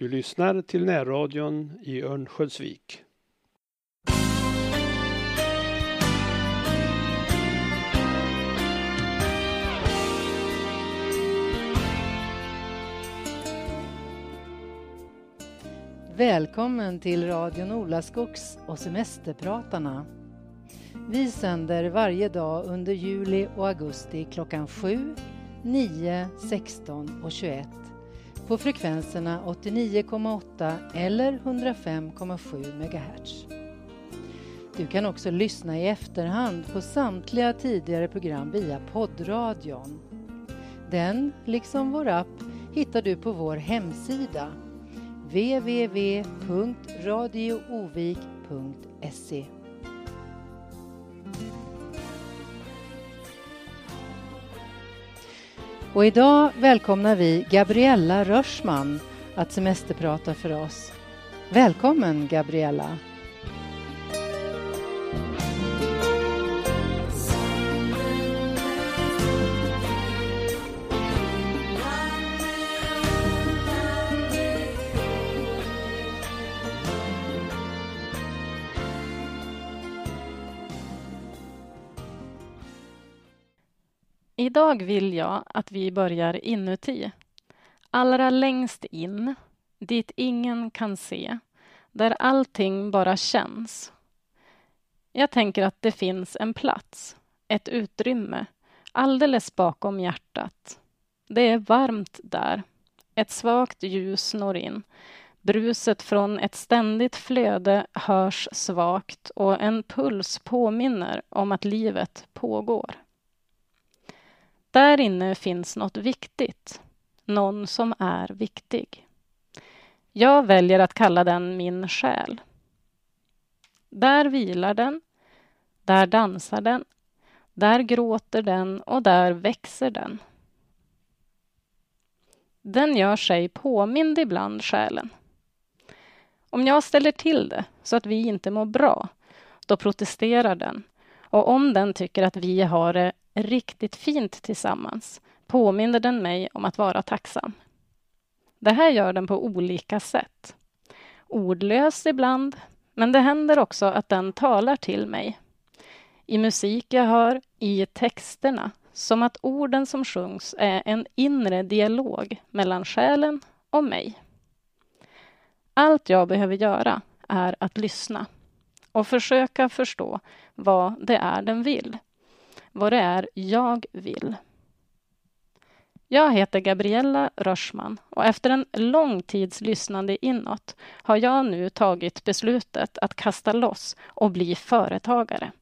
Du lyssnar till närradion i Örnsköldsvik. Välkommen till radion Olaskogs och Semesterpratarna. Vi sänder varje dag under juli och augusti klockan 7, 9, 16 och 21 på frekvenserna 89,8 eller 105,7 MHz. Du kan också lyssna i efterhand på samtliga tidigare program via poddradion. Den, liksom vår app, hittar du på vår hemsida www.radioovik.se Och idag välkomnar vi Gabriella Rörsman att semesterprata för oss. Välkommen Gabriella! Idag vill jag att vi börjar inuti. Allra längst in, dit ingen kan se, där allting bara känns. Jag tänker att det finns en plats, ett utrymme, alldeles bakom hjärtat. Det är varmt där. Ett svagt ljus når in. Bruset från ett ständigt flöde hörs svagt och en puls påminner om att livet pågår. Där inne finns något viktigt. Någon som är viktig. Jag väljer att kalla den min själ. Där vilar den. Där dansar den. Där gråter den och där växer den. Den gör sig påmind ibland, själen. Om jag ställer till det så att vi inte mår bra, då protesterar den. Och om den tycker att vi har det riktigt fint tillsammans påminner den mig om att vara tacksam. Det här gör den på olika sätt. Ordlös ibland, men det händer också att den talar till mig. I musik jag hör, i texterna, som att orden som sjungs är en inre dialog mellan själen och mig. Allt jag behöver göra är att lyssna och försöka förstå vad det är den vill vad det är jag vill. Jag heter Gabriella Rörsman och efter en lång tids lyssnande inåt har jag nu tagit beslutet att kasta loss och bli företagare.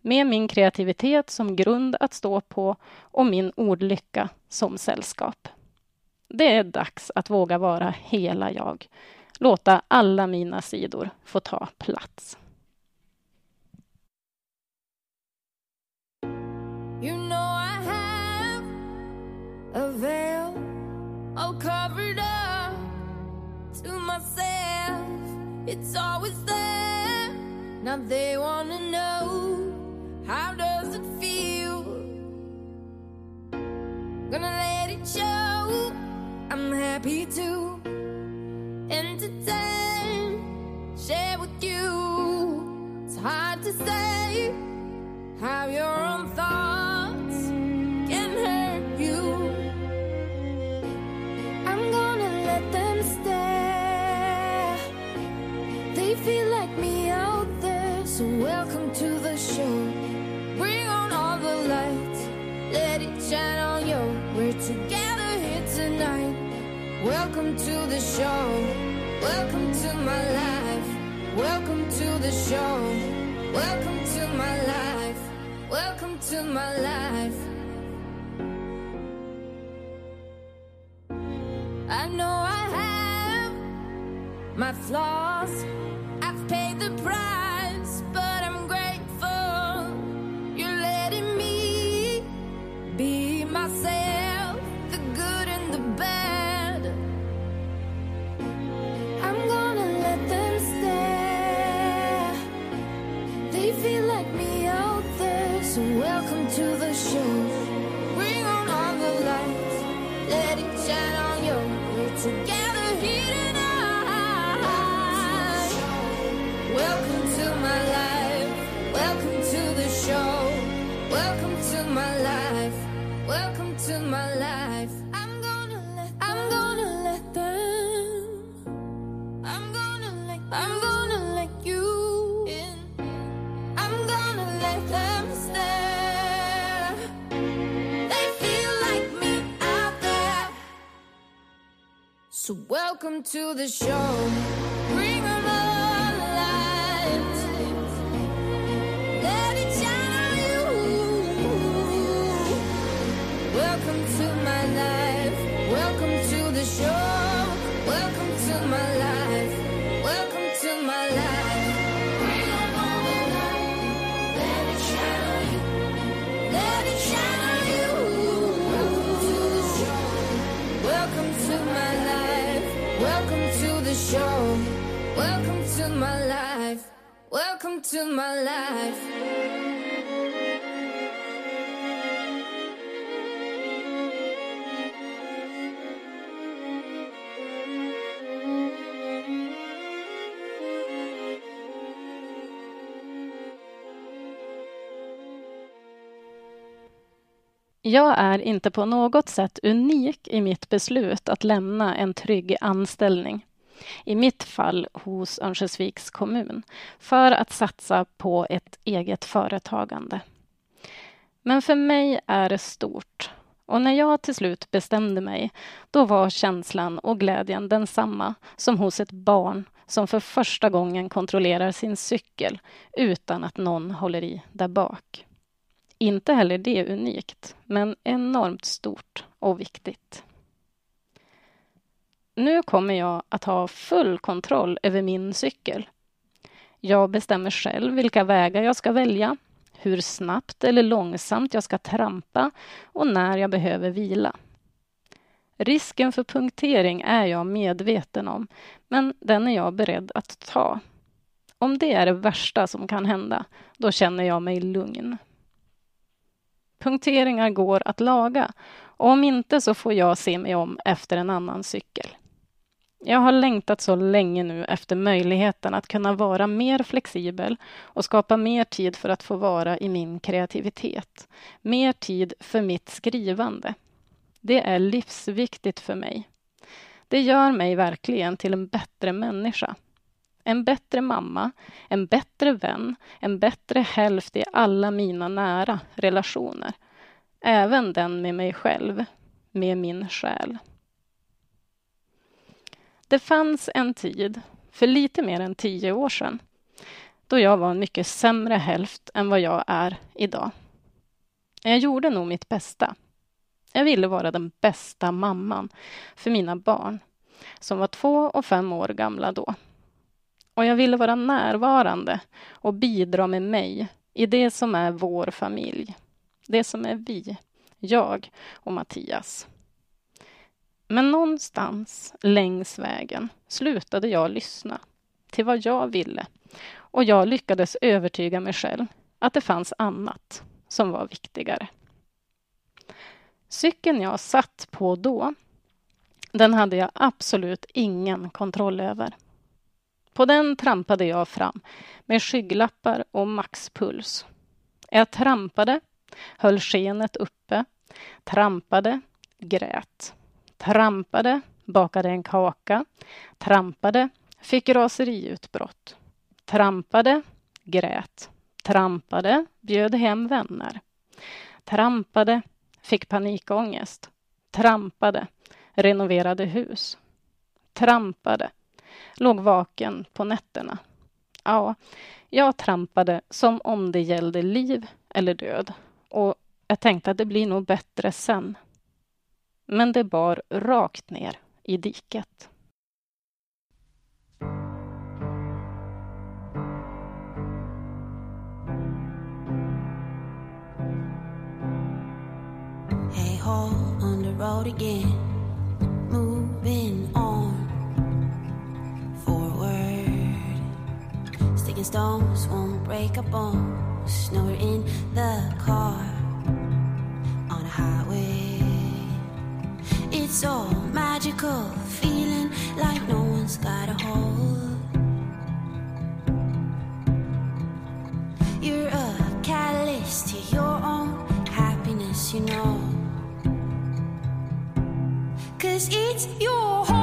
Med min kreativitet som grund att stå på och min ordlycka som sällskap. Det är dags att våga vara hela jag. Låta alla mina sidor få ta plats. It's always there. Now they wanna know how does it feel? Gonna let it show. I'm happy to entertain, share with you. It's hard to say how your Welcome to the show. Welcome to my life. Welcome to the show. Welcome to my life. Welcome to my life. I know I have my flaws. Welcome to the show. Show. Welcome to my life. Welcome to my life. Jag är inte på något sätt unik i mitt beslut att lämna en trygg anställning. I mitt fall hos Örnsköldsviks kommun för att satsa på ett eget företagande. Men för mig är det stort. Och när jag till slut bestämde mig, då var känslan och glädjen densamma som hos ett barn som för första gången kontrollerar sin cykel utan att någon håller i där bak. Inte heller det unikt, men enormt stort och viktigt. Nu kommer jag att ha full kontroll över min cykel. Jag bestämmer själv vilka vägar jag ska välja, hur snabbt eller långsamt jag ska trampa och när jag behöver vila. Risken för punktering är jag medveten om, men den är jag beredd att ta. Om det är det värsta som kan hända, då känner jag mig lugn. Punkteringar går att laga och om inte så får jag se mig om efter en annan cykel. Jag har längtat så länge nu efter möjligheten att kunna vara mer flexibel och skapa mer tid för att få vara i min kreativitet. Mer tid för mitt skrivande. Det är livsviktigt för mig. Det gör mig verkligen till en bättre människa. En bättre mamma, en bättre vän, en bättre hälft i alla mina nära relationer. Även den med mig själv, med min själ. Det fanns en tid, för lite mer än tio år sedan, då jag var en mycket sämre hälft än vad jag är idag. Jag gjorde nog mitt bästa. Jag ville vara den bästa mamman för mina barn, som var två och fem år gamla då. Och jag ville vara närvarande och bidra med mig i det som är vår familj. Det som är vi, jag och Mattias. Men någonstans längs vägen slutade jag lyssna till vad jag ville och jag lyckades övertyga mig själv att det fanns annat som var viktigare. Cykeln jag satt på då, den hade jag absolut ingen kontroll över. På den trampade jag fram med skygglappar och maxpuls. Jag trampade, höll skenet uppe, trampade, grät. Trampade, bakade en kaka. Trampade, fick raseriutbrott. Trampade, grät. Trampade, bjöd hem vänner. Trampade, fick panikångest. Trampade, renoverade hus. Trampade, låg vaken på nätterna. Ja, jag trampade som om det gällde liv eller död. Och jag tänkte att det blir nog bättre sen. Men det bar rakt ner i diket. Hey ho, on the road again. Moving on. Forward. Sticking stones won't break a bone. Snow in the car. On a highway. All magical. Feeling like no one's got a hold. You're a catalyst to your own happiness, you know. Cause it's your heart,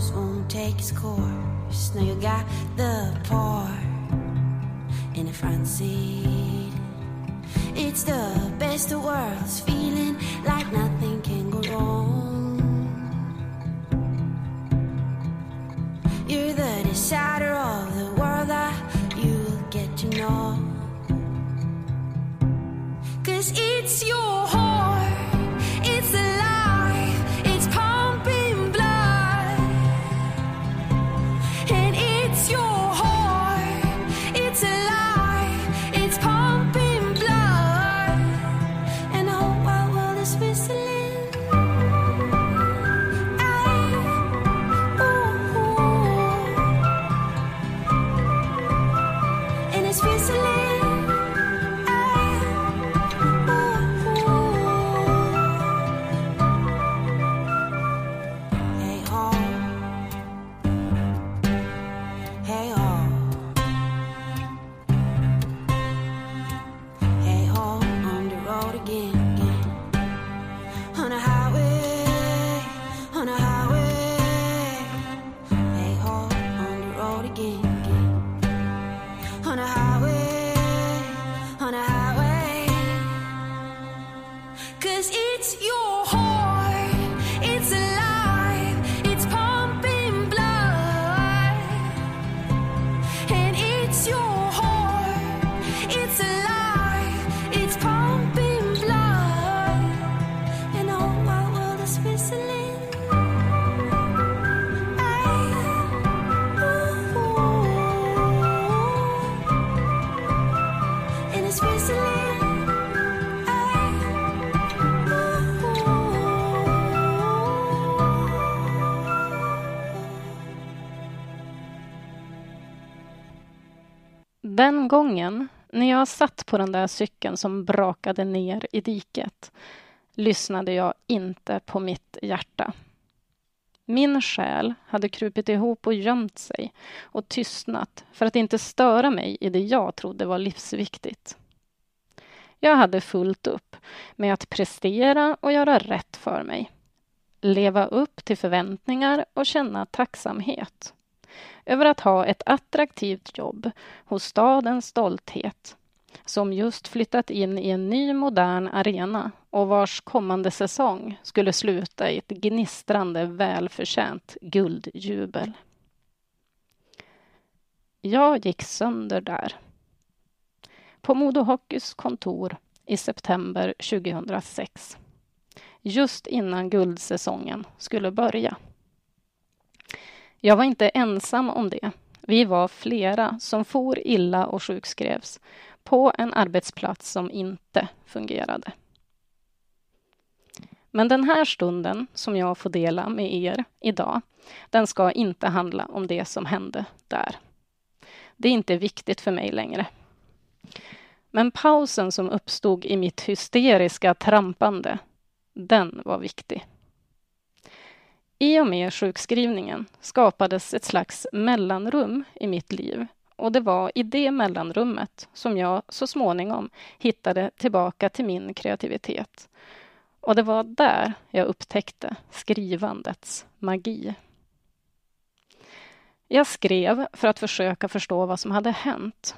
stones won't take its course. Now you got the part in the front seat. It's the best of worlds, feeling like nothing Den gången när jag satt på den där cykeln som brakade ner i diket lyssnade jag inte på mitt hjärta. Min själ hade krupit ihop och gömt sig och tystnat för att inte störa mig i det jag trodde var livsviktigt. Jag hade fullt upp med att prestera och göra rätt för mig. Leva upp till förväntningar och känna tacksamhet över att ha ett attraktivt jobb hos stadens stolthet som just flyttat in i en ny modern arena och vars kommande säsong skulle sluta i ett gnistrande välförtjänt guldjubel. Jag gick sönder där. På Modo Hockeys kontor i september 2006. Just innan guldsäsongen skulle börja. Jag var inte ensam om det. Vi var flera som for illa och sjukskrevs på en arbetsplats som inte fungerade. Men den här stunden som jag får dela med er idag, den ska inte handla om det som hände där. Det är inte viktigt för mig längre. Men pausen som uppstod i mitt hysteriska trampande, den var viktig. I och med sjukskrivningen skapades ett slags mellanrum i mitt liv och det var i det mellanrummet som jag så småningom hittade tillbaka till min kreativitet. Och det var där jag upptäckte skrivandets magi. Jag skrev för att försöka förstå vad som hade hänt.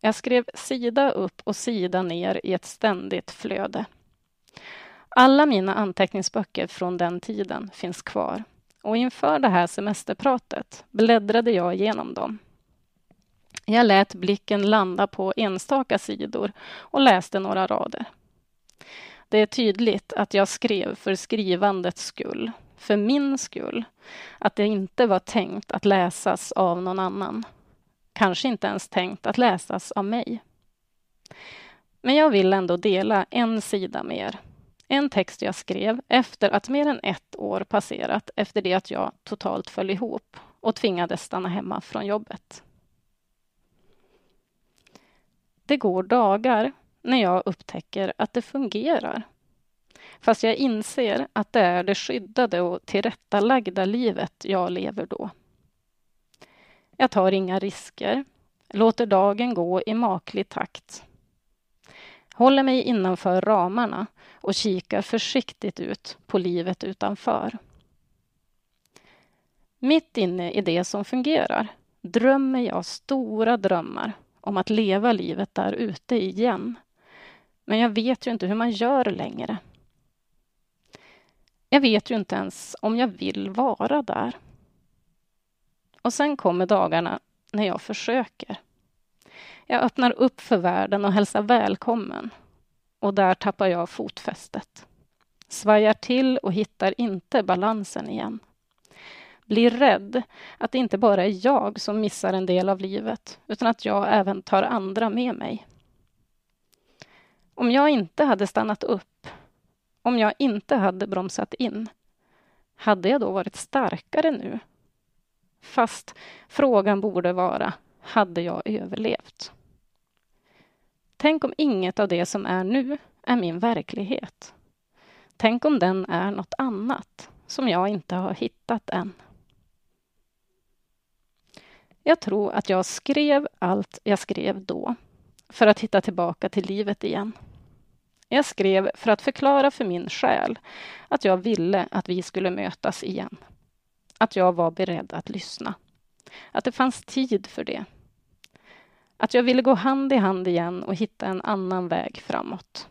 Jag skrev sida upp och sida ner i ett ständigt flöde. Alla mina anteckningsböcker från den tiden finns kvar och inför det här semesterpratet bläddrade jag igenom dem. Jag lät blicken landa på enstaka sidor och läste några rader. Det är tydligt att jag skrev för skrivandets skull, för min skull. Att det inte var tänkt att läsas av någon annan. Kanske inte ens tänkt att läsas av mig. Men jag vill ändå dela en sida med er en text jag skrev efter att mer än ett år passerat efter det att jag totalt föll ihop och tvingades stanna hemma från jobbet. Det går dagar när jag upptäcker att det fungerar. Fast jag inser att det är det skyddade och tillrättalagda livet jag lever då. Jag tar inga risker, låter dagen gå i maklig takt. Håller mig innanför ramarna och kikar försiktigt ut på livet utanför. Mitt inne i det som fungerar drömmer jag stora drömmar om att leva livet där ute igen. Men jag vet ju inte hur man gör längre. Jag vet ju inte ens om jag vill vara där. Och sen kommer dagarna när jag försöker. Jag öppnar upp för världen och hälsar välkommen. Och där tappar jag fotfästet. Svajar till och hittar inte balansen igen. Blir rädd att det inte bara är jag som missar en del av livet, utan att jag även tar andra med mig. Om jag inte hade stannat upp, om jag inte hade bromsat in, hade jag då varit starkare nu? Fast frågan borde vara, hade jag överlevt? Tänk om inget av det som är nu är min verklighet. Tänk om den är något annat som jag inte har hittat än. Jag tror att jag skrev allt jag skrev då för att hitta tillbaka till livet igen. Jag skrev för att förklara för min själ att jag ville att vi skulle mötas igen. Att jag var beredd att lyssna. Att det fanns tid för det. Att jag ville gå hand i hand igen och hitta en annan väg framåt.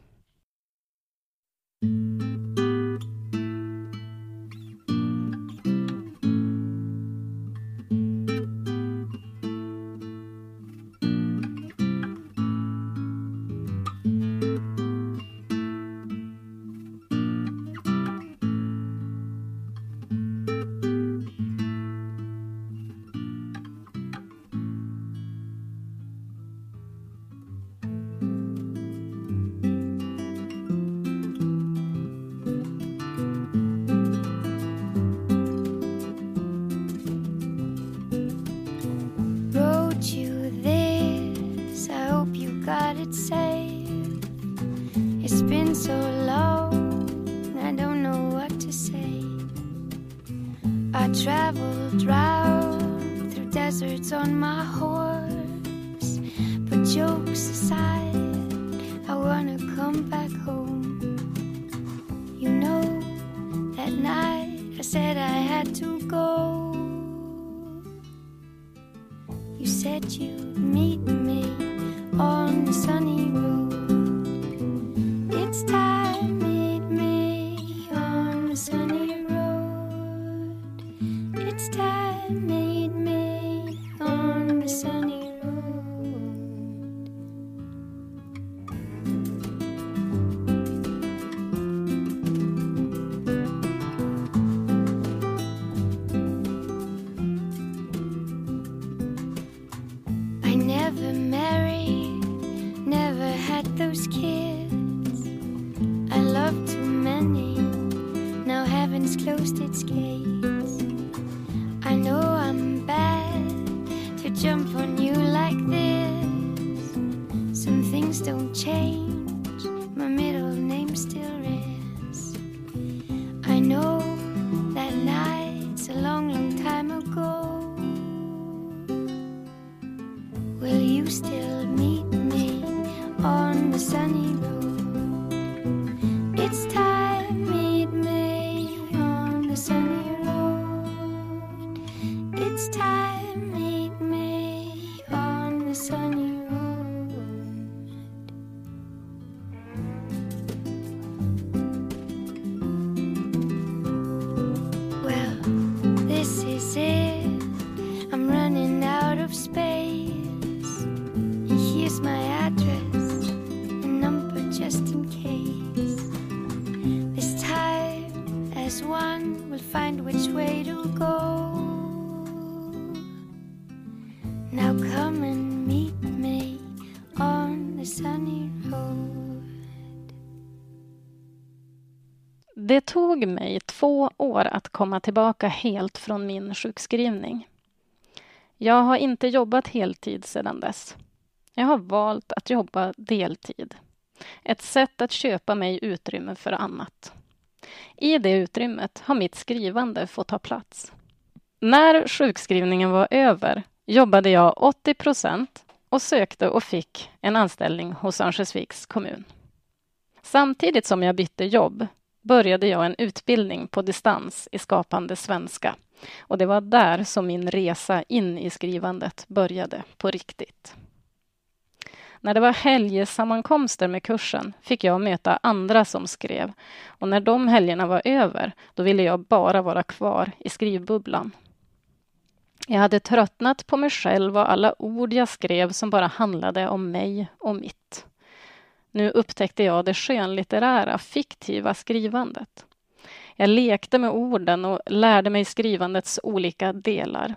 Jump on you like this. Some things don't change, my middle name still komma tillbaka helt från min sjukskrivning. Jag har inte jobbat heltid sedan dess. Jag har valt att jobba deltid. Ett sätt att köpa mig utrymme för annat. I det utrymmet har mitt skrivande fått ta plats. När sjukskrivningen var över jobbade jag 80 procent och sökte och fick en anställning hos Örnsköldsviks kommun. Samtidigt som jag bytte jobb började jag en utbildning på distans i skapande svenska. Och det var där som min resa in i skrivandet började på riktigt. När det var helgsammankomster med kursen fick jag möta andra som skrev och när de helgerna var över, då ville jag bara vara kvar i skrivbubblan. Jag hade tröttnat på mig själv och alla ord jag skrev som bara handlade om mig och mitt. Nu upptäckte jag det skönlitterära, fiktiva skrivandet. Jag lekte med orden och lärde mig skrivandets olika delar,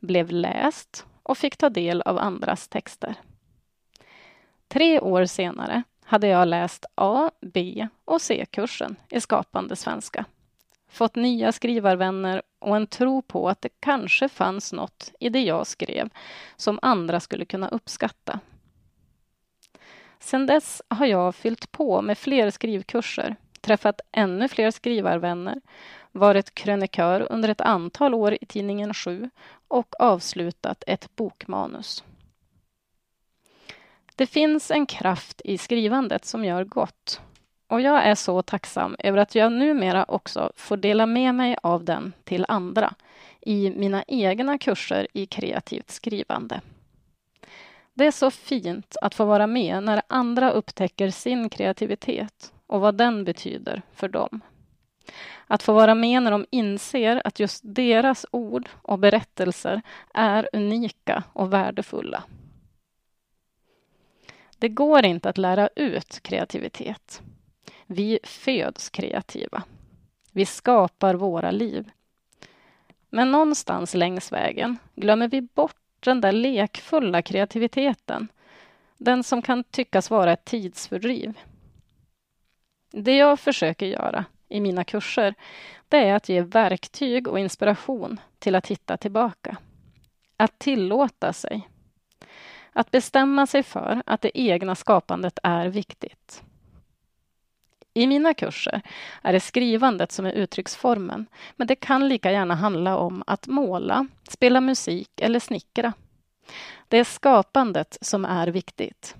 blev läst och fick ta del av andras texter. Tre år senare hade jag läst A, B och C-kursen i skapande svenska. Fått nya skrivarvänner och en tro på att det kanske fanns något i det jag skrev som andra skulle kunna uppskatta. Sedan dess har jag fyllt på med fler skrivkurser, träffat ännu fler skrivarvänner, varit krönikör under ett antal år i tidningen 7 och avslutat ett bokmanus. Det finns en kraft i skrivandet som gör gott och jag är så tacksam över att jag numera också får dela med mig av den till andra i mina egna kurser i kreativt skrivande. Det är så fint att få vara med när andra upptäcker sin kreativitet och vad den betyder för dem. Att få vara med när de inser att just deras ord och berättelser är unika och värdefulla. Det går inte att lära ut kreativitet. Vi föds kreativa. Vi skapar våra liv. Men någonstans längs vägen glömmer vi bort den där lekfulla kreativiteten. Den som kan tyckas vara ett tidsfördriv. Det jag försöker göra i mina kurser, det är att ge verktyg och inspiration till att hitta tillbaka. Att tillåta sig. Att bestämma sig för att det egna skapandet är viktigt. I mina kurser är det skrivandet som är uttrycksformen, men det kan lika gärna handla om att måla, spela musik eller snickra. Det är skapandet som är viktigt.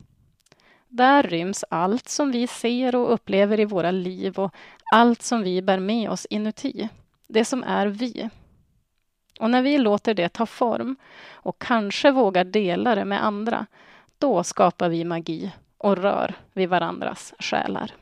Där ryms allt som vi ser och upplever i våra liv och allt som vi bär med oss inuti. Det som är vi. Och när vi låter det ta form och kanske vågar dela det med andra, då skapar vi magi och rör vid varandras själar.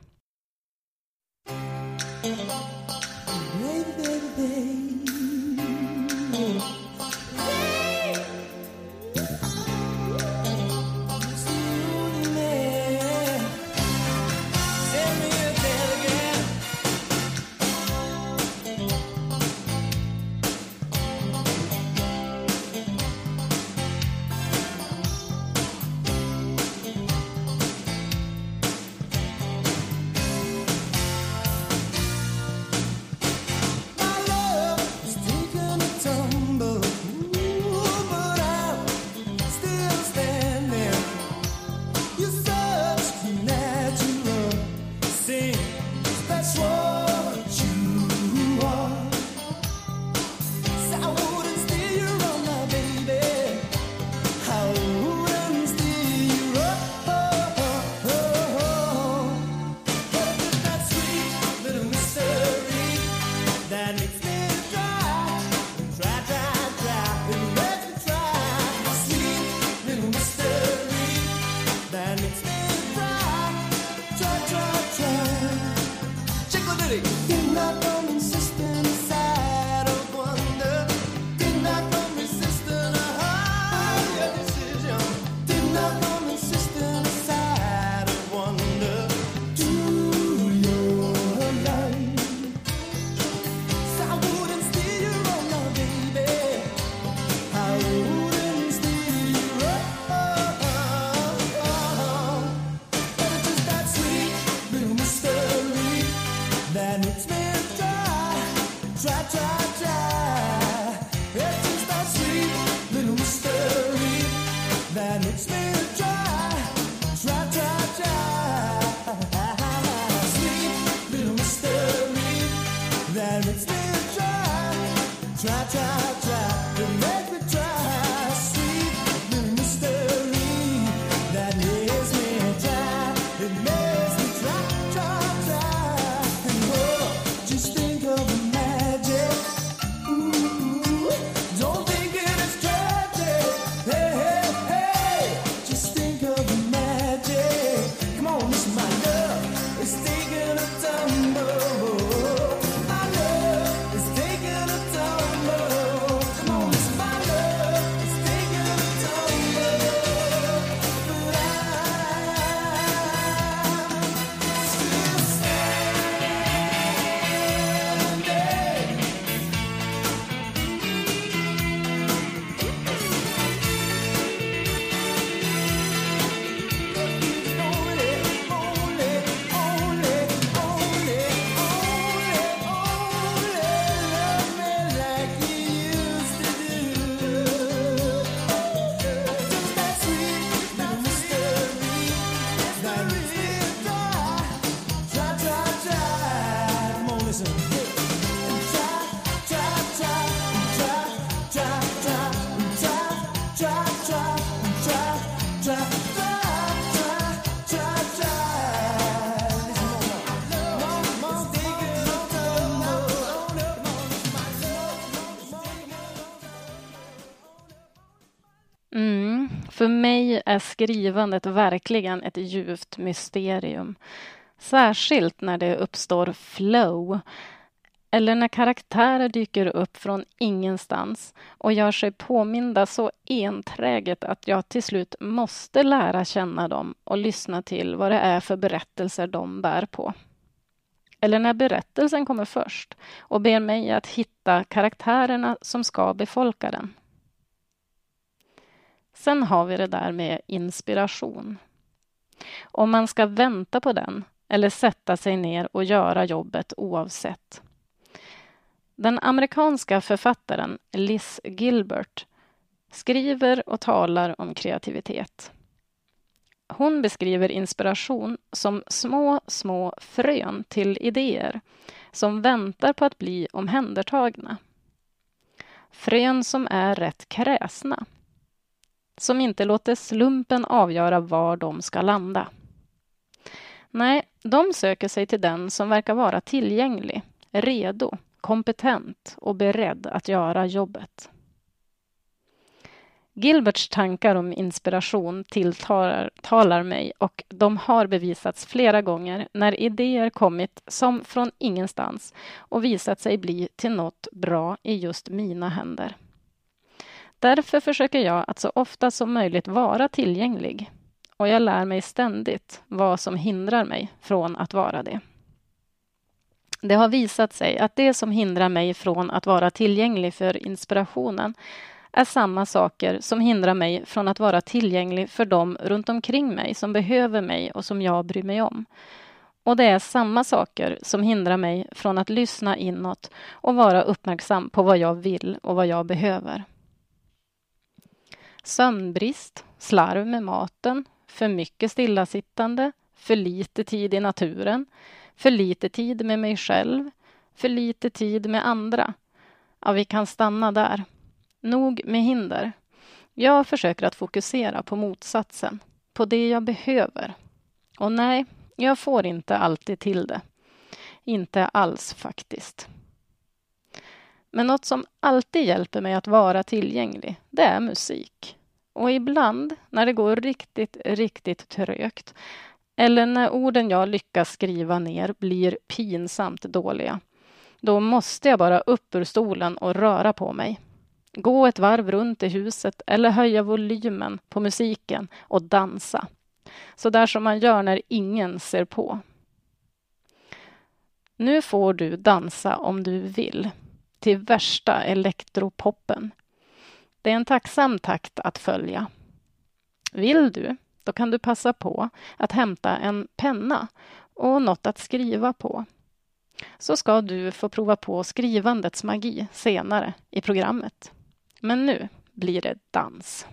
and it's try. Är skrivandet verkligen ett djupt mysterium. Särskilt när det uppstår flow eller när karaktärer dyker upp från ingenstans och gör sig påminda så enträget att jag till slut måste lära känna dem och lyssna till vad det är för berättelser de bär på. Eller när berättelsen kommer först och ber mig att hitta karaktärerna som ska befolka den. Sen har vi det där med inspiration. Om man ska vänta på den eller sätta sig ner och göra jobbet oavsett. Den amerikanska författaren Liz Gilbert skriver och talar om kreativitet. Hon beskriver inspiration som små, små frön till idéer som väntar på att bli omhändertagna. Frön som är rätt kräsna som inte låter slumpen avgöra var de ska landa. Nej, de söker sig till den som verkar vara tillgänglig, redo, kompetent och beredd att göra jobbet. Gilberts tankar om inspiration tilltalar talar mig och de har bevisats flera gånger när idéer kommit som från ingenstans och visat sig bli till något bra i just mina händer. Därför försöker jag att så ofta som möjligt vara tillgänglig och jag lär mig ständigt vad som hindrar mig från att vara det. Det har visat sig att det som hindrar mig från att vara tillgänglig för inspirationen är samma saker som hindrar mig från att vara tillgänglig för dem runt omkring mig som behöver mig och som jag bryr mig om. Och det är samma saker som hindrar mig från att lyssna inåt och vara uppmärksam på vad jag vill och vad jag behöver. Sömnbrist, slarv med maten, för mycket stillasittande, för lite tid i naturen, för lite tid med mig själv, för lite tid med andra. Ja, vi kan stanna där. Nog med hinder. Jag försöker att fokusera på motsatsen, på det jag behöver. Och nej, jag får inte alltid till det. Inte alls faktiskt. Men något som alltid hjälper mig att vara tillgänglig, det är musik. Och ibland, när det går riktigt, riktigt trögt eller när orden jag lyckas skriva ner blir pinsamt dåliga, då måste jag bara upp ur stolen och röra på mig. Gå ett varv runt i huset eller höja volymen på musiken och dansa. Så där som man gör när ingen ser på. Nu får du dansa om du vill till värsta elektropoppen. Det är en tacksam takt att följa. Vill du, då kan du passa på att hämta en penna och något att skriva på. Så ska du få prova på skrivandets magi senare i programmet. Men nu blir det dans.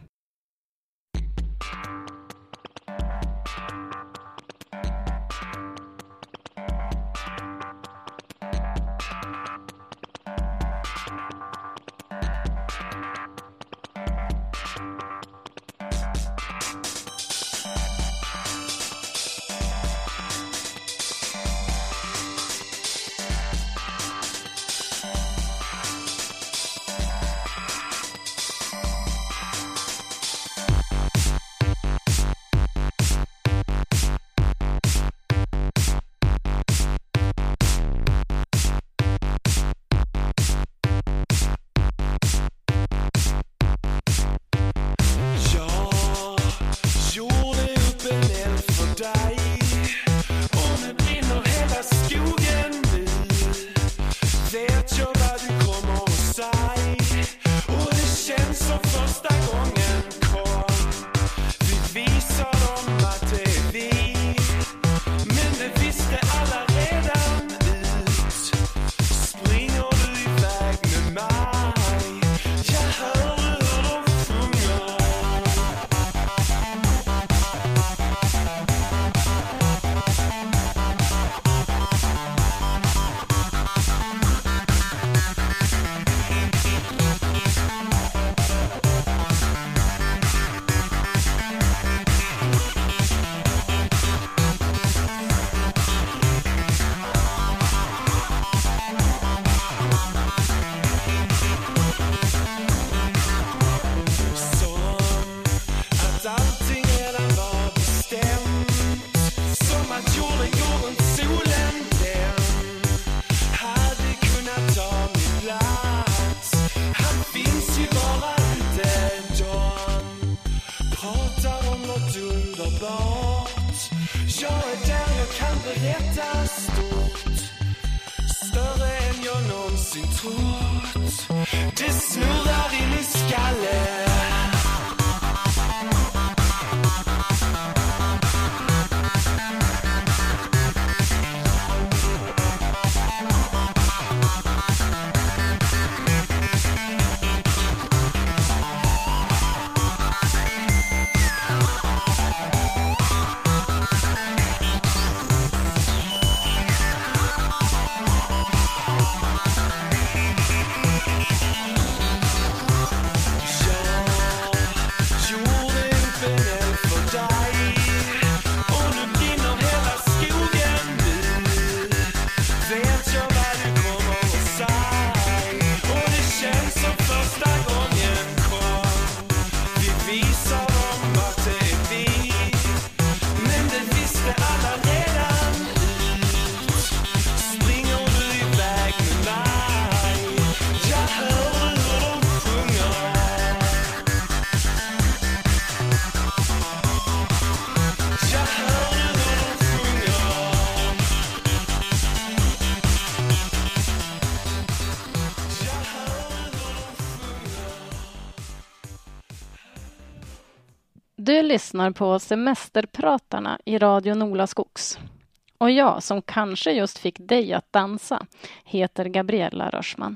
Lyssnar på Semesterpratarna i Radio Nola Skogs. Och jag, som kanske just fick dig att dansa, heter Gabriella Rörsman.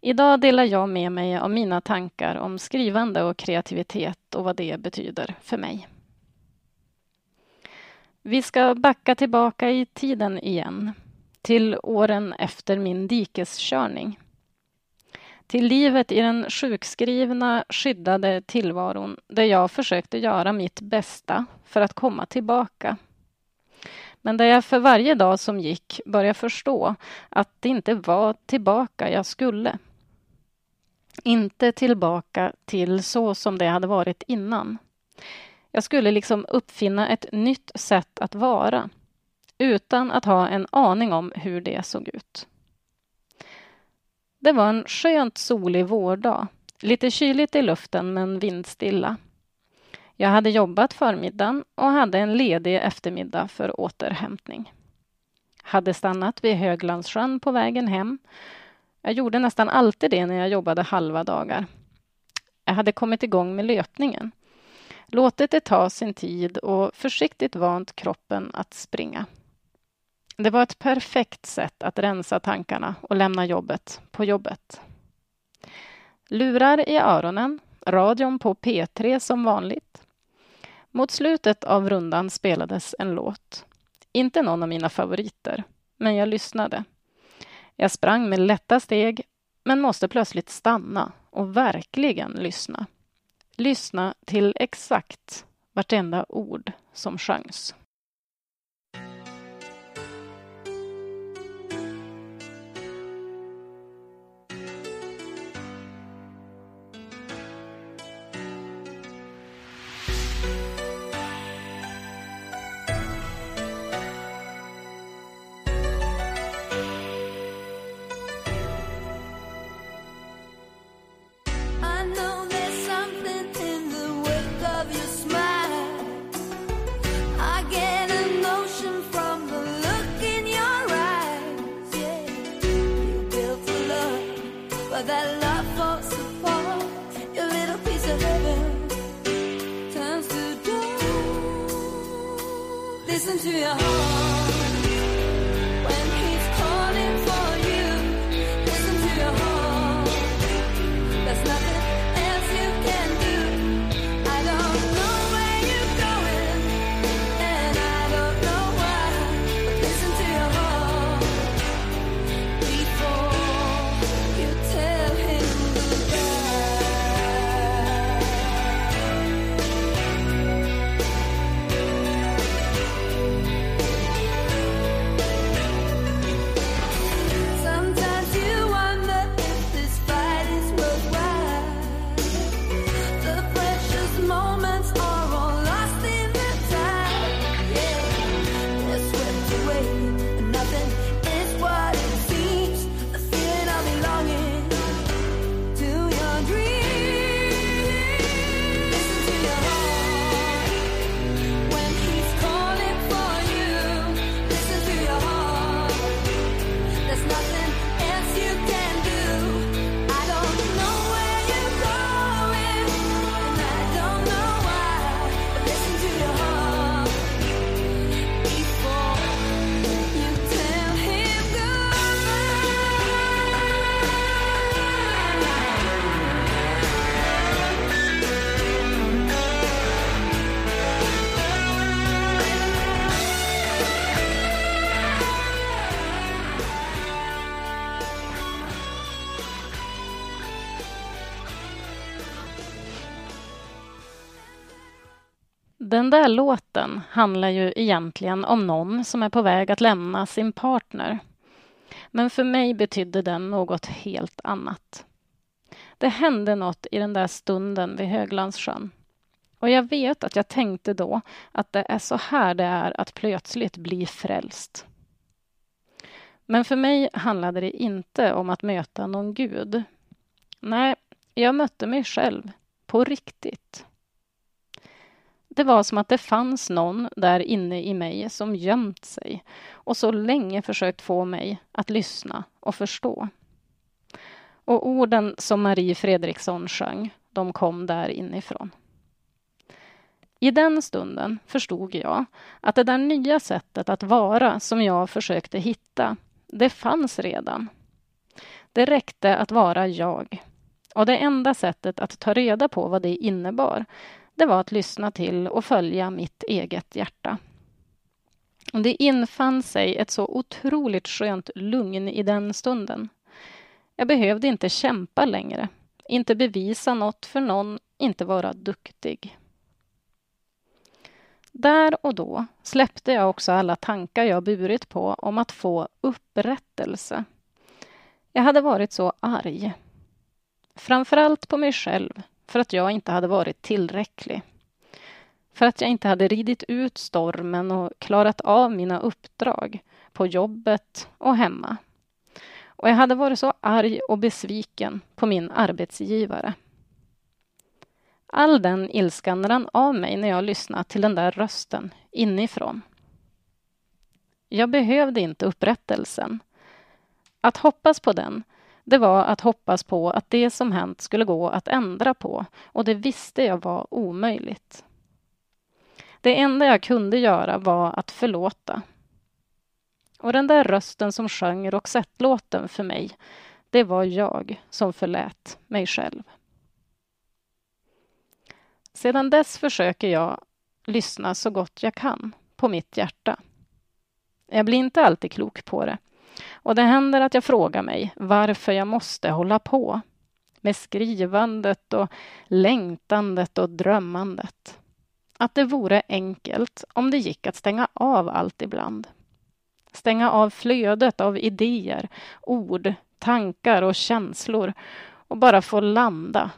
Idag delar jag med mig av mina tankar om skrivande och kreativitet och vad det betyder för mig. Vi ska backa tillbaka i tiden igen, till åren efter min dikeskörning. Till livet i den sjukskrivna, skyddade tillvaron där jag försökte göra mitt bästa för att komma tillbaka. Men där jag för varje dag som gick började förstå att det inte var tillbaka jag skulle. Inte tillbaka till så som det hade varit innan. Jag skulle liksom uppfinna ett nytt sätt att vara utan att ha en aning om hur det såg ut. Det var en skönt solig vårdag. Lite kyligt i luften men vindstilla. Jag hade jobbat förmiddagen och hade en ledig eftermiddag för återhämtning. Hade stannat vid Höglandssjön på vägen hem. Jag gjorde nästan alltid det när jag jobbade halva dagar. Jag hade kommit igång med löpningen. Låtit det ta sin tid och försiktigt vant kroppen att springa. Det var ett perfekt sätt att rensa tankarna och lämna jobbet på jobbet. Lurar i öronen, radion på P3 som vanligt. Mot slutet av rundan spelades en låt. Inte någon av mina favoriter, men jag lyssnade. Jag sprang med lätta steg, men måste plötsligt stanna och verkligen lyssna. Lyssna till exakt vartenda ord som sjöngs. Där låten handlar ju egentligen om någon som är på väg att lämna sin partner. Men för mig betydde den något helt annat. Det hände något i den där stunden vid Höglandssjön. Och jag vet att jag tänkte då att det är så här det är att plötsligt bli frälst. Men för mig handlade det inte om att möta någon gud. Nej, jag mötte mig själv. På riktigt. Det var som att det fanns någon där inne i mig som gömt sig och så länge försökt få mig att lyssna och förstå. Och orden som Marie Fredriksson sjöng, de kom där inifrån. I den stunden förstod jag att det där nya sättet att vara som jag försökte hitta, det fanns redan. Det räckte att vara jag. Och det enda sättet att ta reda på vad det innebar, det var att lyssna till och följa mitt eget hjärta. Och det infann sig ett så otroligt skönt lugn i den stunden. Jag behövde inte kämpa längre, inte bevisa något för någon, inte vara duktig. Där och då släppte jag också alla tankar jag burit på om att få upprättelse. Jag hade varit så arg. Framförallt på mig själv, för att jag inte hade varit tillräcklig. För att jag inte hade ridit ut stormen och klarat av mina uppdrag på jobbet och hemma. Och jag hade varit så arg och besviken på min arbetsgivare. All den ilskan rann av mig när jag lyssnade till den där rösten inifrån. Jag behövde inte upprättelsen. Att hoppas på den, det var att hoppas på att det som hänt skulle gå att ändra på och det visste jag var omöjligt. Det enda jag kunde göra var att förlåta. Och den där rösten som sjöng Roxette-låten för mig, det var jag som förlät mig själv. Sedan dess försöker jag lyssna så gott jag kan på mitt hjärta. Jag blir inte alltid klok på det. Och det händer att jag frågar mig varför jag måste hålla på med skrivandet och längtandet och drömmandet. Att det vore enkelt om det gick att stänga av allt ibland. Stänga av flödet av idéer, ord, tankar och känslor och bara få landa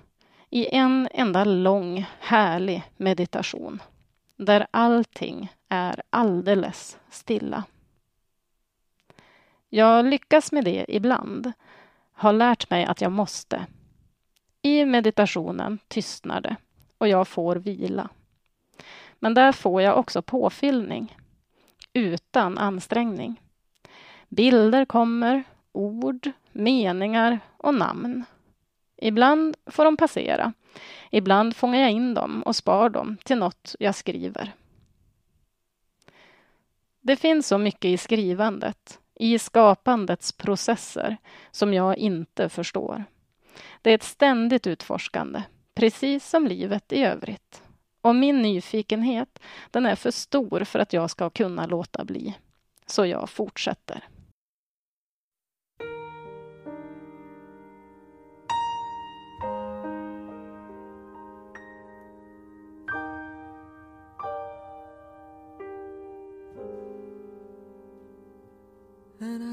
i en enda lång, härlig meditation där allting är alldeles stilla. Jag lyckas med det ibland, har lärt mig att jag måste. I meditationen tystnar det och jag får vila. Men där får jag också påfyllning, utan ansträngning. Bilder kommer, ord, meningar och namn. Ibland får de passera. Ibland fångar jag in dem och spar dem till något jag skriver. Det finns så mycket i skrivandet, i skapandets processer, som jag inte förstår. Det är ett ständigt utforskande, precis som livet i övrigt. Och min nyfikenhet, den är för stor för att jag ska kunna låta bli. Så jag fortsätter.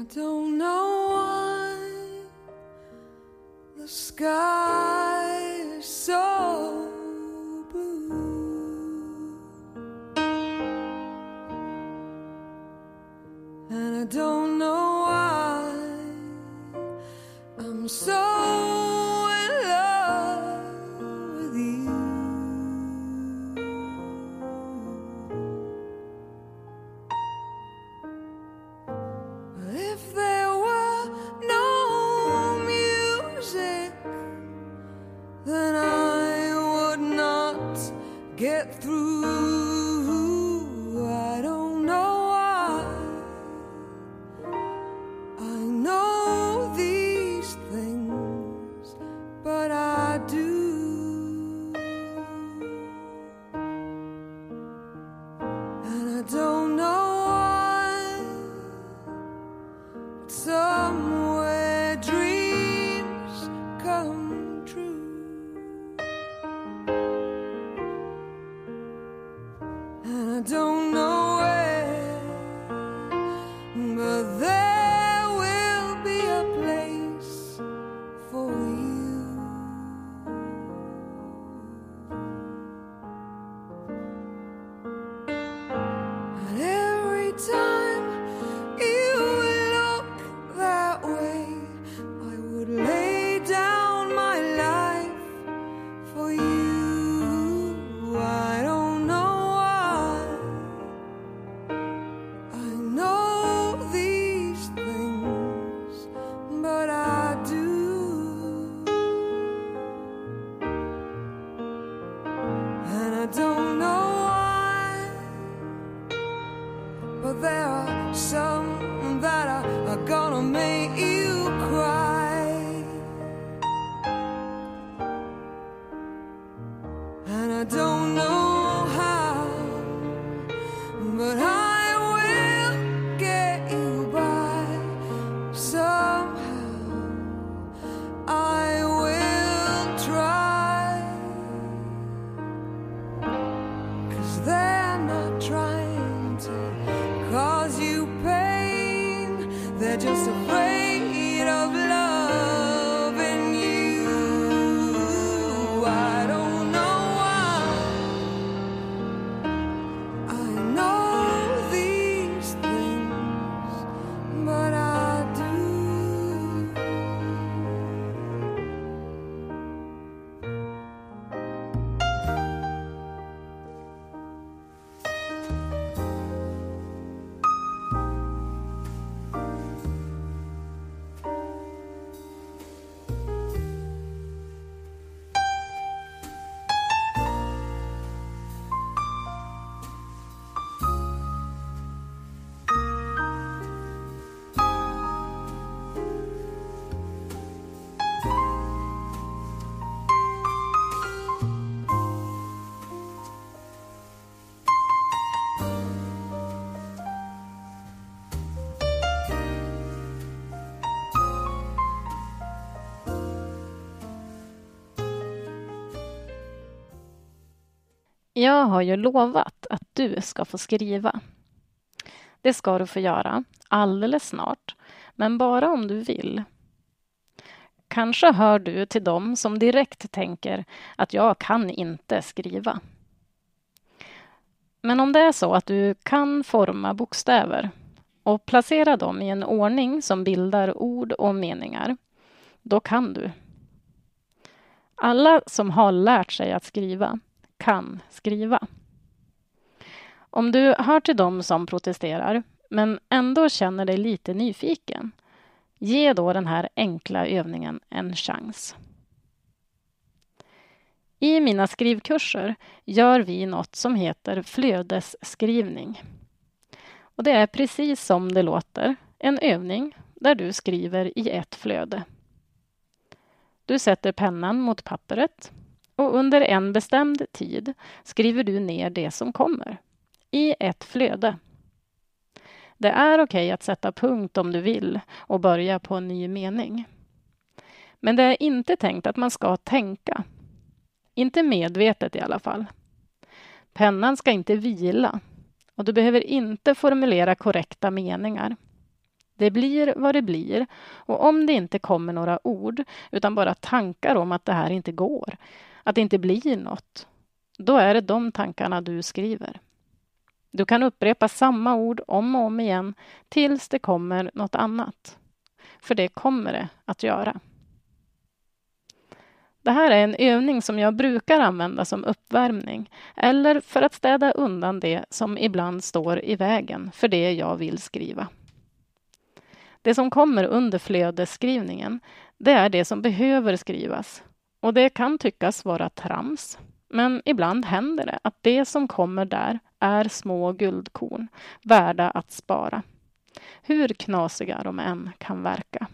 I don't know why the sky is so blue. And I don't know why I'm so get through. Jag har ju lovat att du ska få skriva. Det ska du få göra alldeles snart, men bara om du vill. Kanske hör du till dem som direkt tänker att jag kan inte skriva. Men om det är så att du kan forma bokstäver och placera dem i en ordning som bildar ord och meningar, då kan du. Alla som har lärt sig att skriva kan skriva. Om du hör till dem som protesterar men ändå känner dig lite nyfiken, ge då den här enkla övningen en chans. I mina skrivkurser gör vi något som heter flödesskrivning. Och det är precis som det låter, en övning där du skriver i ett flöde. Du sätter pennan mot pappret och under en bestämd tid skriver du ner det som kommer i ett flöde. Det är okej att sätta punkt om du vill och börja på en ny mening. Men det är inte tänkt att man ska tänka. Inte medvetet i alla fall. Pennan ska inte vila och du behöver inte formulera korrekta meningar. Det blir vad det blir och om det inte kommer några ord utan bara tankar om att det här inte går, att det inte blir något, då är det de tankarna du skriver. Du kan upprepa samma ord om och om igen tills det kommer något annat. För det kommer det att göra. Det här är en övning som jag brukar använda som uppvärmning eller för att städa undan det som ibland står i vägen för det jag vill skriva. Det som kommer under flödesskrivningen, det är det som behöver skrivas. Och det kan tyckas vara trams, men ibland händer det att det som kommer där är små guldkorn värda att spara. Hur knasiga de än kan verka.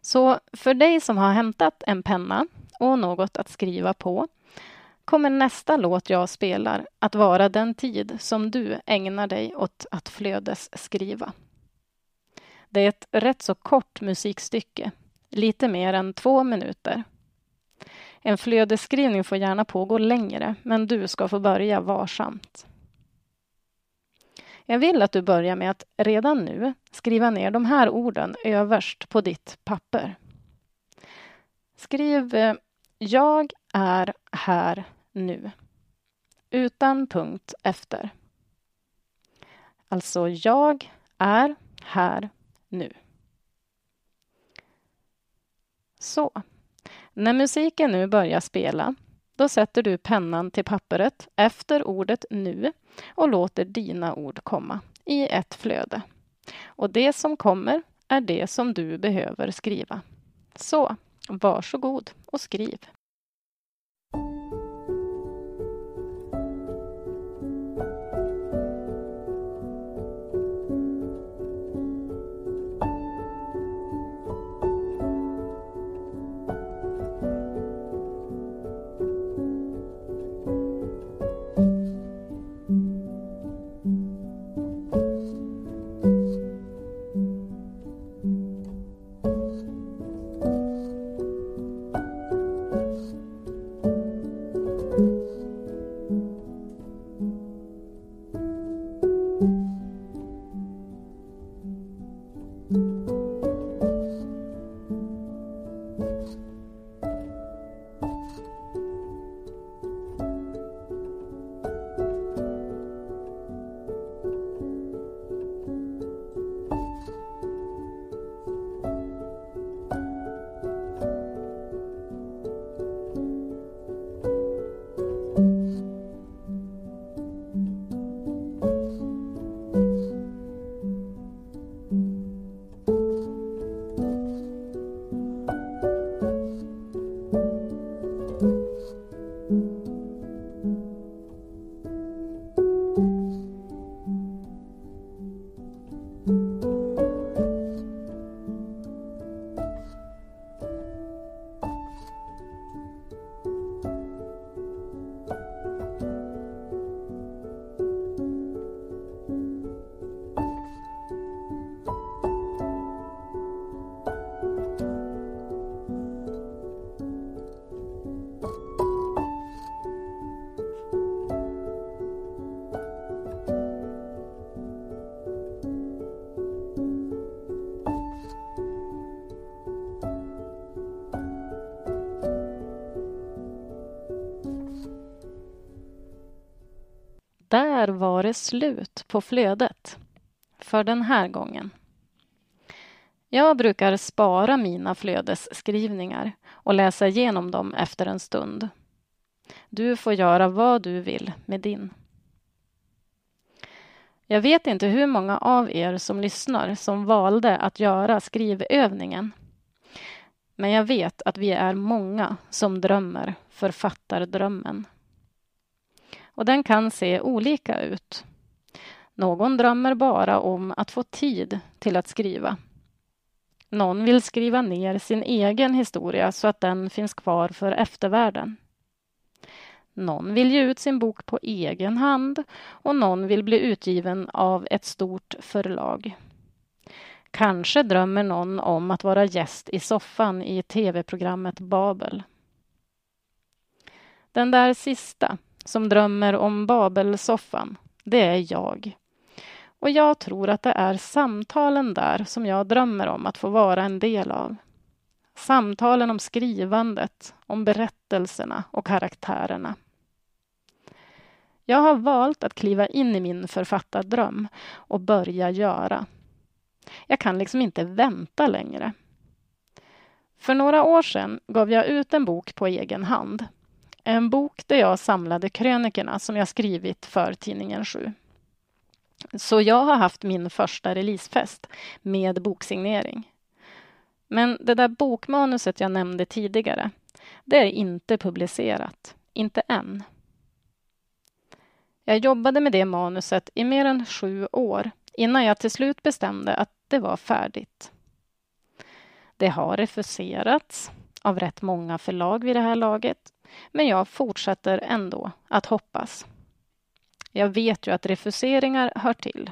Så för dig som har hämtat en penna och något att skriva på kommer nästa låt jag spelar att vara den tid som du ägnar dig åt att flödesskriva. Det är ett rätt så kort musikstycke, lite mer än två minuter. En flödesskrivning får gärna pågå längre, men du ska få börja varsamt. Jag vill att du börjar med att redan nu skriva ner de här orden överst på ditt papper. Skriv eh, Jag är här nu. Utan punkt efter. Alltså, jag är här nu. Så. När musiken nu börjar spela, då sätter du pennan till pappret efter ordet nu och låter dina ord komma i ett flöde. Och det som kommer är det som du behöver skriva. Så, varsågod och skriv. Där var det slut på flödet. För den här gången. Jag brukar spara mina flödesskrivningar och läsa igenom dem efter en stund. Du får göra vad du vill med din. Jag vet inte hur många av er som lyssnar som valde att göra skrivövningen. Men jag vet att vi är många som drömmer författardrömmen. Och den kan se olika ut. Någon drömmer bara om att få tid till att skriva. Någon vill skriva ner sin egen historia så att den finns kvar för eftervärlden. Någon vill ge ut sin bok på egen hand och någon vill bli utgiven av ett stort förlag. Kanske drömmer någon om att vara gäst i soffan i tv-programmet Babel. Den där sista, som drömmer om Babelsoffan, det är jag. Och jag tror att det är samtalen där som jag drömmer om att få vara en del av. Samtalen om skrivandet, om berättelserna och karaktärerna. Jag har valt att kliva in i min författardröm och börja göra. Jag kan liksom inte vänta längre. För några år sedan gav jag ut en bok på egen hand. En bok där jag samlade krönikerna som jag skrivit för tidningen 7. Så jag har haft min första releasefest med boksignering. Men det där bokmanuset jag nämnde tidigare, det är inte publicerat. Inte än. Jag jobbade med det manuset i mer än sju år innan jag till slut bestämde att det var färdigt. Det har refuserats av rätt många förlag vid det här laget, men jag fortsätter ändå att hoppas. Jag vet ju att refuseringar hör till.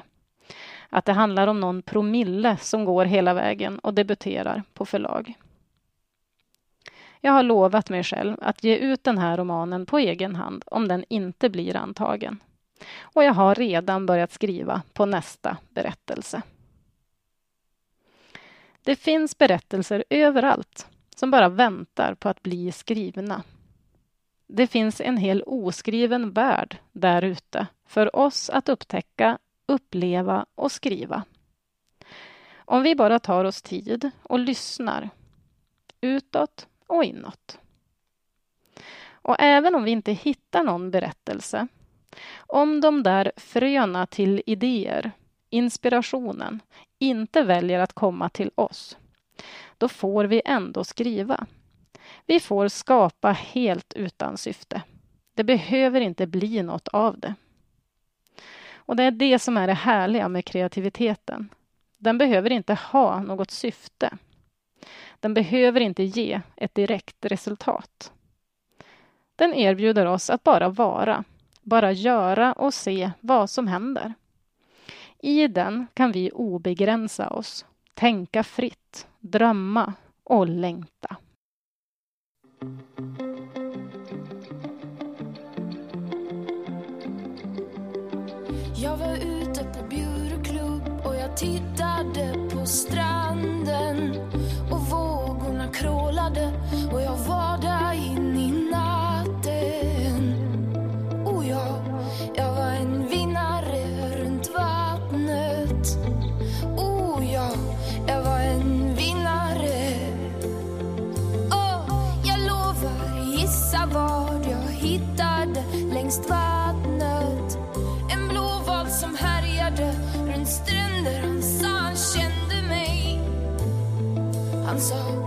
Att det handlar om någon promille som går hela vägen och debuterar på förlag. Jag har lovat mig själv att ge ut den här romanen på egen hand om den inte blir antagen. Och jag har redan börjat skriva på nästa berättelse. Det finns berättelser överallt som bara väntar på att bli skrivna. Det finns en hel oskriven värld där ute för oss att upptäcka, uppleva och skriva. Om vi bara tar oss tid och lyssnar utåt och inåt. Och även om vi inte hittar någon berättelse, om de där fröna till idéer, inspirationen, inte väljer att komma till oss, då får vi ändå skriva. Vi får skapa helt utan syfte. Det behöver inte bli något av det. Och det är det som är det härliga med kreativiteten. Den behöver inte ha något syfte. Den behöver inte ge ett direkt resultat. Den erbjuder oss att bara vara, bara göra och se vad som händer. I den kan vi obegränsa oss, tänka fritt, drömma och längta. Tittade på stranden. so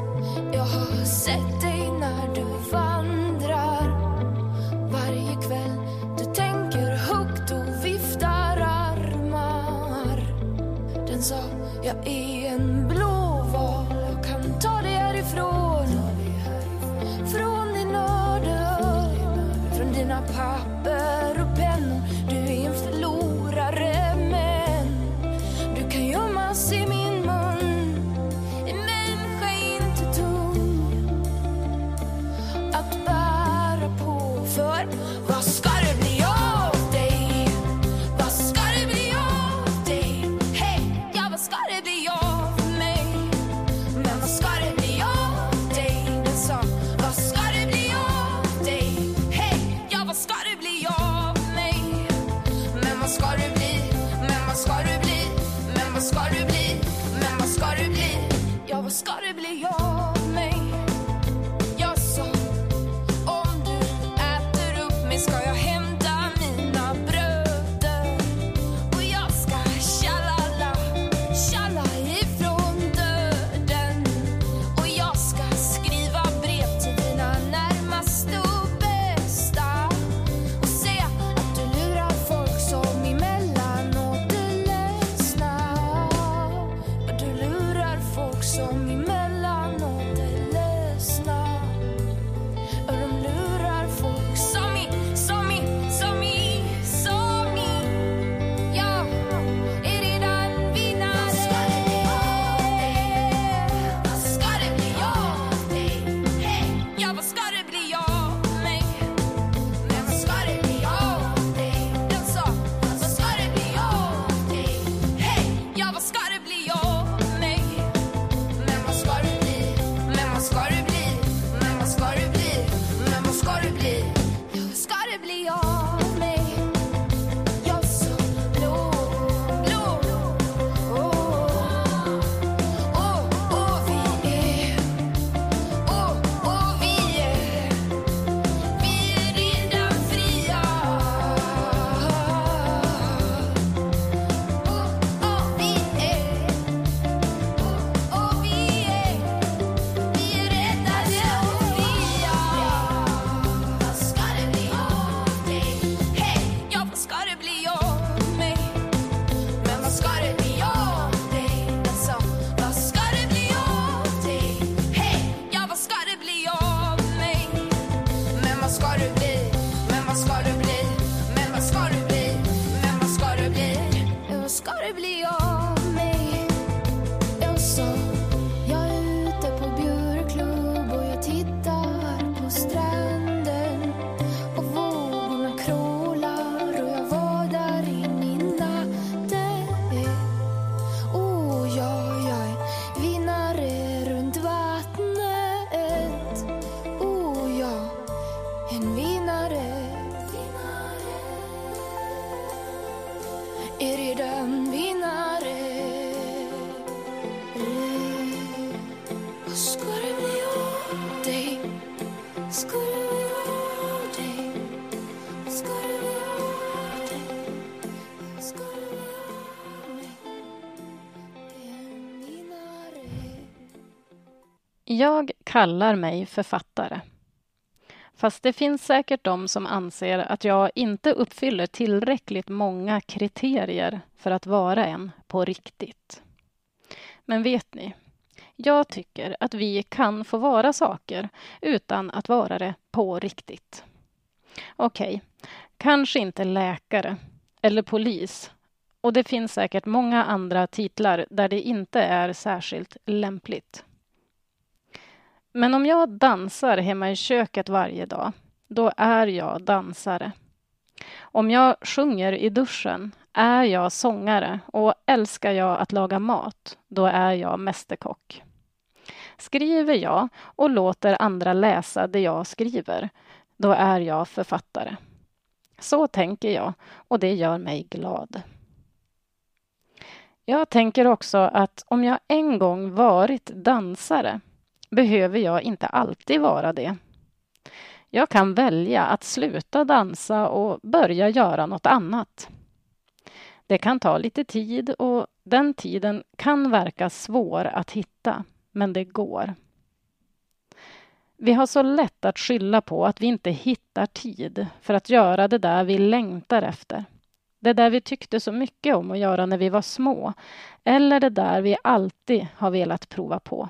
Jag kallar mig författare. Fast det finns säkert de som anser att jag inte uppfyller tillräckligt många kriterier för att vara en på riktigt. Men vet ni? Jag tycker att vi kan få vara saker utan att vara det på riktigt. Okej, kanske inte läkare eller polis och det finns säkert många andra titlar där det inte är särskilt lämpligt. Men om jag dansar hemma i köket varje dag, då är jag dansare. Om jag sjunger i duschen är jag sångare och älskar jag att laga mat, då är jag mästerkock. Skriver jag och låter andra läsa det jag skriver, då är jag författare. Så tänker jag och det gör mig glad. Jag tänker också att om jag en gång varit dansare behöver jag inte alltid vara det. Jag kan välja att sluta dansa och börja göra något annat. Det kan ta lite tid och den tiden kan verka svår att hitta, men det går. Vi har så lätt att skylla på att vi inte hittar tid för att göra det där vi längtar efter. Det där vi tyckte så mycket om att göra när vi var små eller det där vi alltid har velat prova på.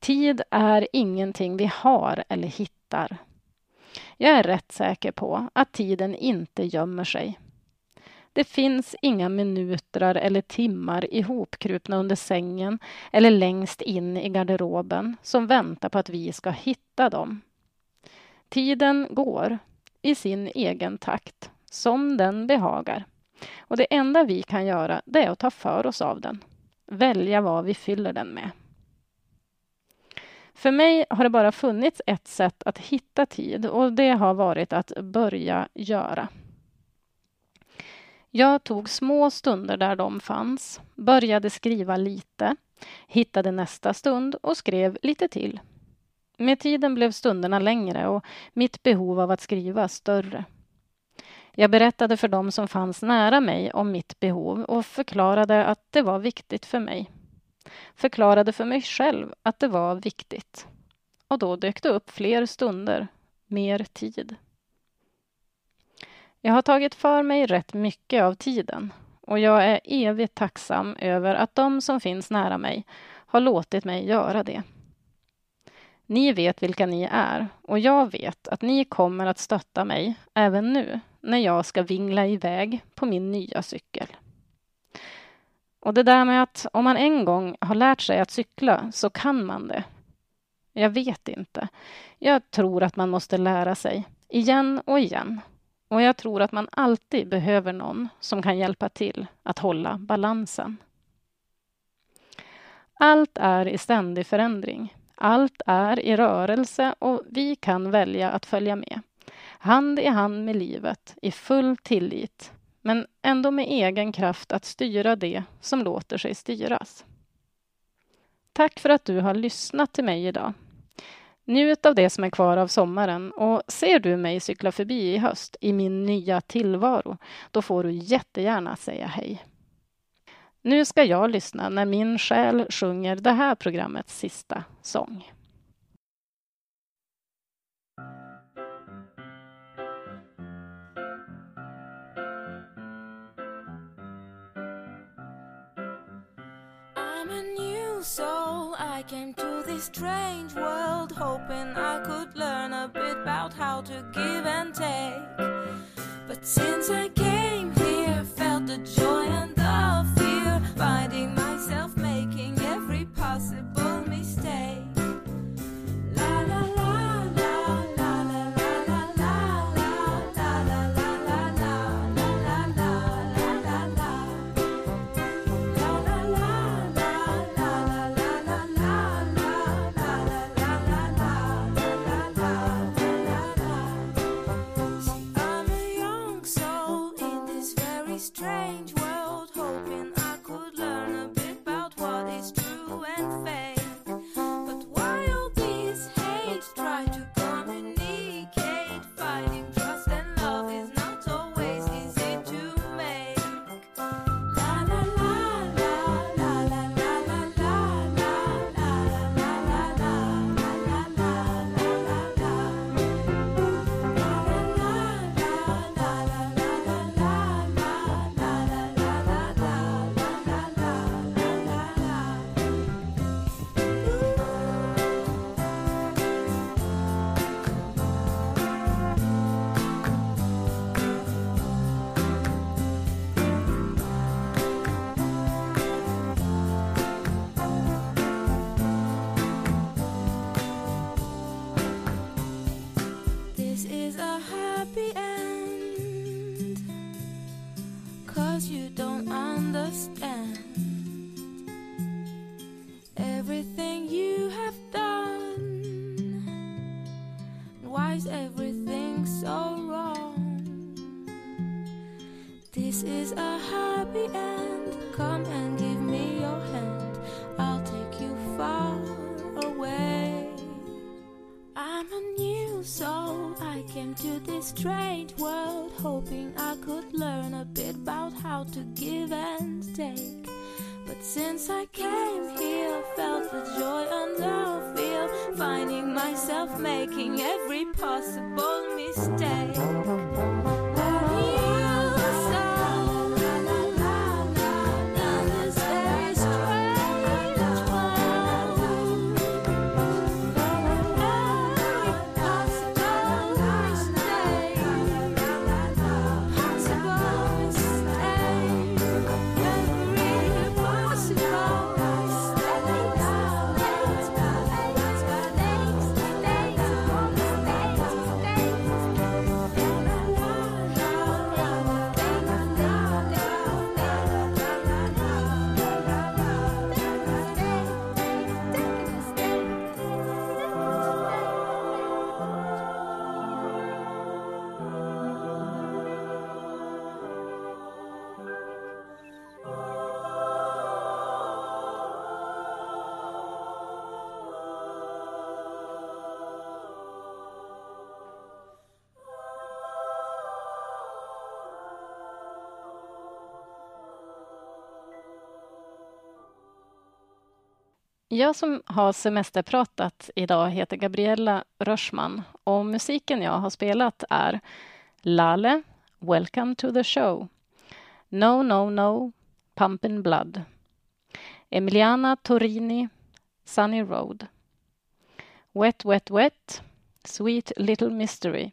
Tid är ingenting vi har eller hittar. Jag är rätt säker på att tiden inte gömmer sig. Det finns inga minuter eller timmar ihopkrupna under sängen eller längst in i garderoben som väntar på att vi ska hitta dem. Tiden går i sin egen takt, som den behagar. Och det enda vi kan göra, det är att ta för oss av den. Välja vad vi fyller den med. För mig har det bara funnits ett sätt att hitta tid och det har varit att börja göra. Jag tog små stunder där de fanns, började skriva lite, hittade nästa stund och skrev lite till. Med tiden blev stunderna längre och mitt behov av att skriva större. Jag berättade för dem som fanns nära mig om mitt behov och förklarade att det var viktigt för mig förklarade för mig själv att det var viktigt. Och då dök det upp fler stunder, mer tid. Jag har tagit för mig rätt mycket av tiden och jag är evigt tacksam över att de som finns nära mig har låtit mig göra det. Ni vet vilka ni är och jag vet att ni kommer att stötta mig även nu när jag ska vingla iväg på min nya cykel. Och det där med att om man en gång har lärt sig att cykla så kan man det. Jag vet inte. Jag tror att man måste lära sig, igen och igen. Och jag tror att man alltid behöver någon som kan hjälpa till att hålla balansen. Allt är i ständig förändring. Allt är i rörelse och vi kan välja att följa med. Hand i hand med livet, i full tillit men ändå med egen kraft att styra det som låter sig styras. Tack för att du har lyssnat till mig idag. Njut av det som är kvar av sommaren och ser du mig cykla förbi i höst i min nya tillvaro, då får du jättegärna säga hej. Nu ska jag lyssna när min själ sjunger det här programmets sista sång. New soul. I came to this strange world hoping I could learn a bit about how to give and take. But since I came to give Jag som har semesterpratat idag heter Gabriella Rörsman och musiken jag har spelat är Lale, Welcome to the show, No No No, Pumpin' Blood, Emiliana Torini, Sunny Road, Wet Wet Wet, Sweet Little Mystery,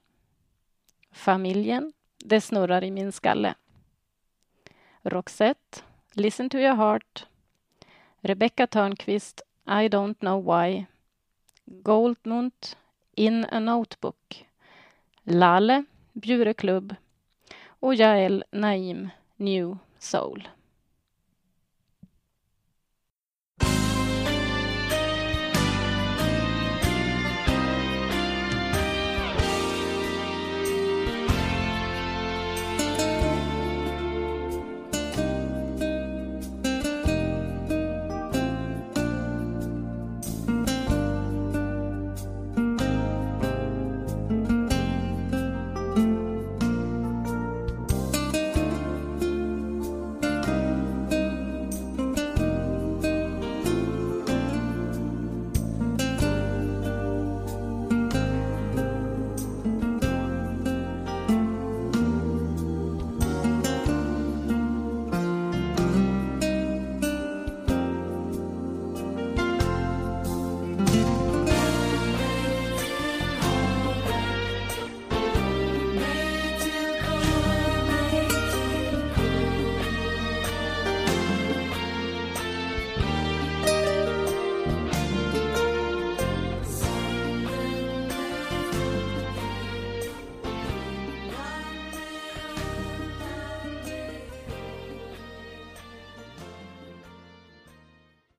Familjen, Det snurrar i min skalle, Roxette, Listen to your heart, Rebecca Törnqvist, i don't know why. Goldmund, In a notebook. Lalle Bjureklubb. Och Jael Naim, New Soul.